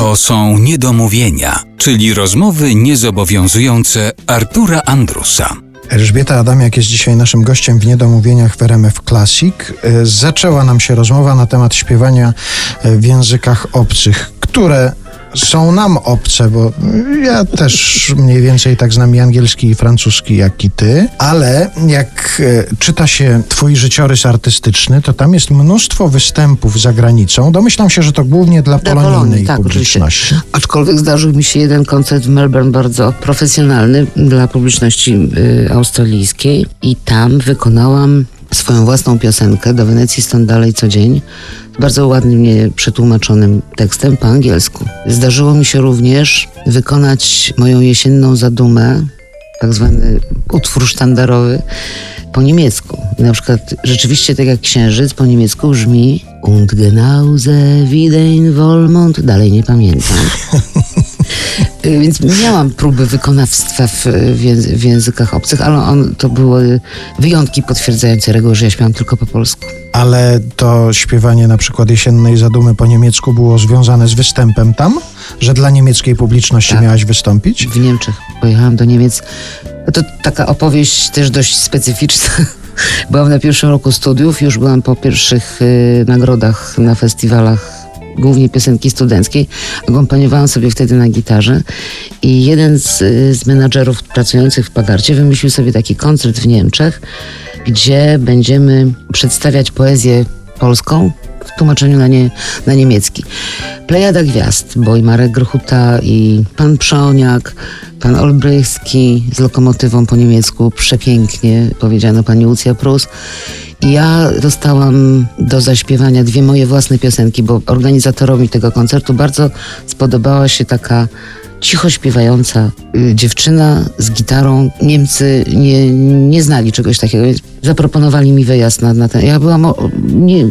To są niedomówienia, czyli rozmowy niezobowiązujące Artura Andrusa. Elżbieta Adamiak jest dzisiaj naszym gościem w Niedomówieniach w RMF Classic. E, Zaczęła nam się rozmowa na temat śpiewania w językach obcych, które są nam obce, bo ja też mniej więcej tak znam i angielski i francuski jak i ty, ale jak e, czyta się twój życiorys artystyczny, to tam jest mnóstwo występów za granicą. Domyślam się, że to głównie dla, Dla polonijnej Polonii, tak, publiczności. oczywiście. Aczkolwiek zdarzył mi się jeden koncert w Melbourne bardzo profesjonalny dla publiczności y, australijskiej i tam wykonałam swoją własną piosenkę do Wenecji stąd dalej co dzień z bardzo ładnie przetłumaczonym tekstem po angielsku. Zdarzyło mi się również wykonać moją jesienną zadumę, tak zwany utwór sztandarowy po niemiecku. Na przykład rzeczywiście tak jak księżyc po niemiecku brzmi Und genauze wie den Wohlmond, dalej nie pamiętam. Y, Więc miałam próby wykonawstwa w, w, języ- w językach obcych, ale on, to były wyjątki potwierdzające regułę, że ja śpiewam tylko po polsku. Ale to śpiewanie na przykład jesiennej zadumy po niemiecku było związane z występem tam? Że dla niemieckiej publiczności Tak. miałaś wystąpić? W Niemczech pojechałam do Niemiec. No to taka opowieść też dość specyficzna. Byłam na pierwszym roku studiów, już byłam po pierwszych y, nagrodach na festiwalach głównie piosenki studenckiej. Akompaniowałam sobie wtedy na gitarze i jeden z, y, z menadżerów pracujących w Pagarcie wymyślił sobie taki koncert w Niemczech, gdzie będziemy przedstawiać poezję polską w tłumaczeniu na, nie, na niemiecki. Plejada gwiazd, bo i Marek Grochuta, i pan Przoniak, pan Olbrychski z lokomotywą po niemiecku, przepięknie powiedziano pani Lucja Prus. Ja dostałam do zaśpiewania dwie moje własne piosenki, bo organizatorowi tego koncertu bardzo spodobała się taka cicho śpiewająca y, dziewczyna z gitarą. Niemcy nie, nie znali czegoś takiego, zaproponowali mi wyjazd na, na ten. Ja byłam, o, nie, e,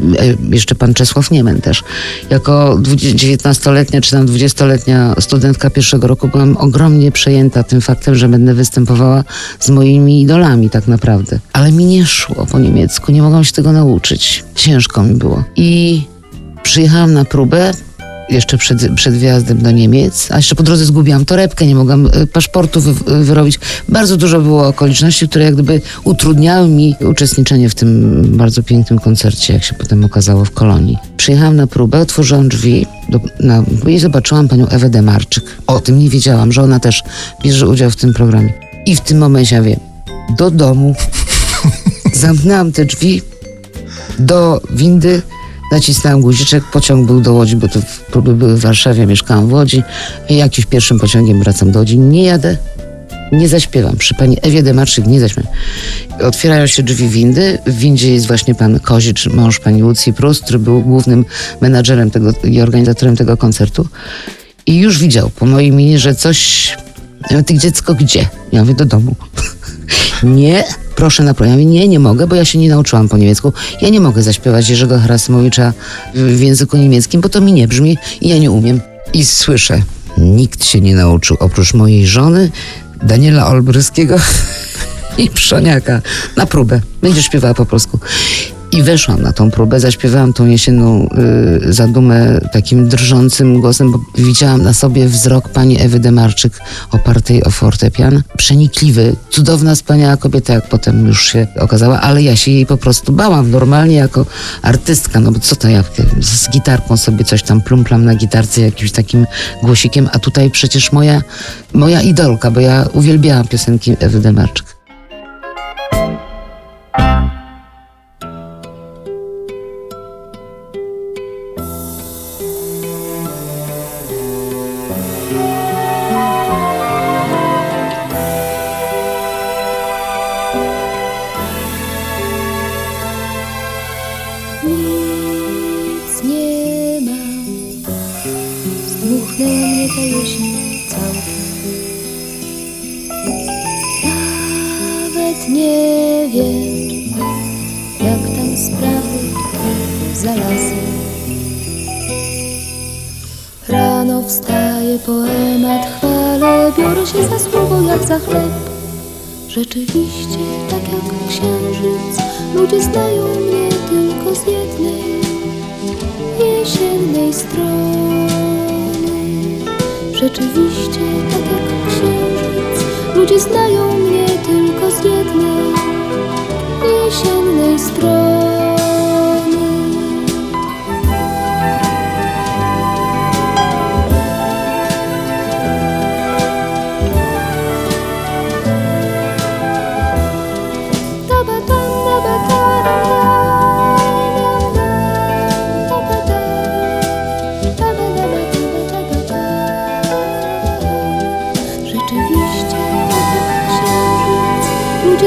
jeszcze pan Czesław Niemen też. Jako 19-letnia czy tam 20-letnia studentka pierwszego roku byłam ogromnie przejęta tym faktem, że będę występowała z moimi idolami tak naprawdę. Ale mi nie szło po niemiecku, nie mogłam się tego nauczyć. Ciężko mi było. I przyjechałam na próbę, jeszcze przed, przed wjazdem do Niemiec, a jeszcze po drodze zgubiłam torebkę, nie mogłam e, paszportu wy, wyrobić. Bardzo dużo było okoliczności, które jak gdyby utrudniały mi uczestniczenie w tym bardzo pięknym koncercie, jak się potem okazało w Kolonii. Przyjechałam na próbę, otworzyłam drzwi do, na, i zobaczyłam panią Ewę Demarczyk. O tym nie wiedziałam, że ona też bierze udział w tym programie. I w tym momencie ja wiem, do domu, zamknęłam te drzwi, do windy, nacisnąłem guziczek, pociąg był do Łodzi, bo to próby były w Warszawie, mieszkałam w Łodzi. I pierwszym pociągiem wracam do Łodzi. Nie jadę, nie zaśpiewam. Przy pani Ewie Demarczyk nie zaśpiewam. Otwierają się drzwi windy. W windzie jest właśnie pan Kozicz, mąż pani Lucji Prus, który był głównym menadżerem tego i organizatorem tego koncertu. I już widział po mojej minie, że coś... Ja mówię, dziecko gdzie? Ja mówię, do domu. Nie, proszę na program. Nie, nie mogę, bo ja się nie nauczyłam po niemiecku. Ja nie mogę zaśpiewać Jerzego Harasymowicza w języku niemieckim, bo to mi nie brzmi i ja nie umiem. I słyszę, nikt się nie nauczył oprócz mojej żony, Daniela Olbryskiego i Przoniaka na próbę. Będziesz śpiewała po polsku. I weszłam na tą próbę, zaśpiewałam tą jesienną y, zadumę takim drżącym głosem, bo widziałam na sobie wzrok pani Ewy Demarczyk opartej o fortepian. Przenikliwy, cudowna, wspaniała kobieta, jak potem już się okazała, ale ja się jej po prostu bałam normalnie jako artystka, no bo co to ja z gitarką sobie coś tam plumplam na gitarce jakimś takim głosikiem, a tutaj przecież moja, moja idolka, bo ja uwielbiałam piosenki Ewy Demarczyk. Nic nie ma, zdmuchnęła mnie ta jesień. Nawet nie wiem, jak tam sprawy za lasem. Rano wstaję, poemat chwalę, biorę się za słowo jak za chleb. Rzeczywiście, tak jak księżyc, ludzie znają strony. Rzeczywiście tak jak księżyc Ludzie znają mnie tylko z jednej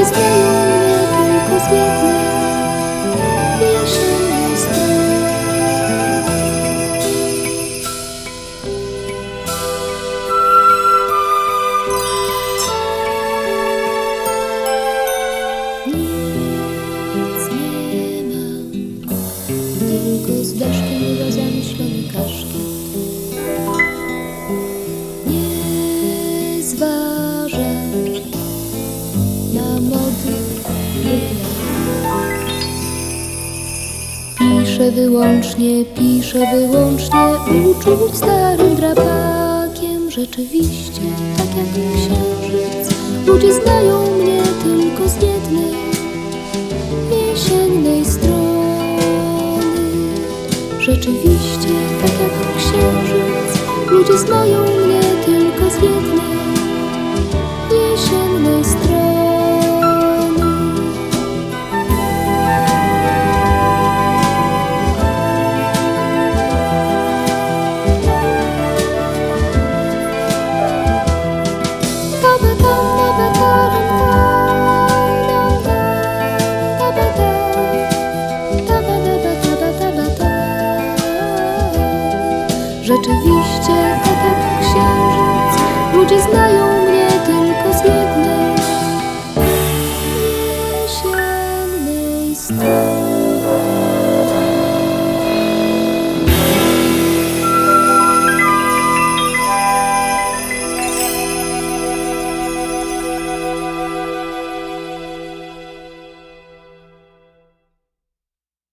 ludzie znają mnie tylko z jednej jesiennej strony. Nic nie tylko z blaszkiem. Nie zważa Pisze wyłącznie, pisze wyłącznie uczuć starym drapakiem. Rzeczywiście, tak jak księżyc, ludzie znają mnie tylko z jednej jesiennej strony. Rzeczywiście, tak jak księżyc, ludzie znają mnie tylko z jednej Rzeczywiście, tak jak księżyc, ludzie znają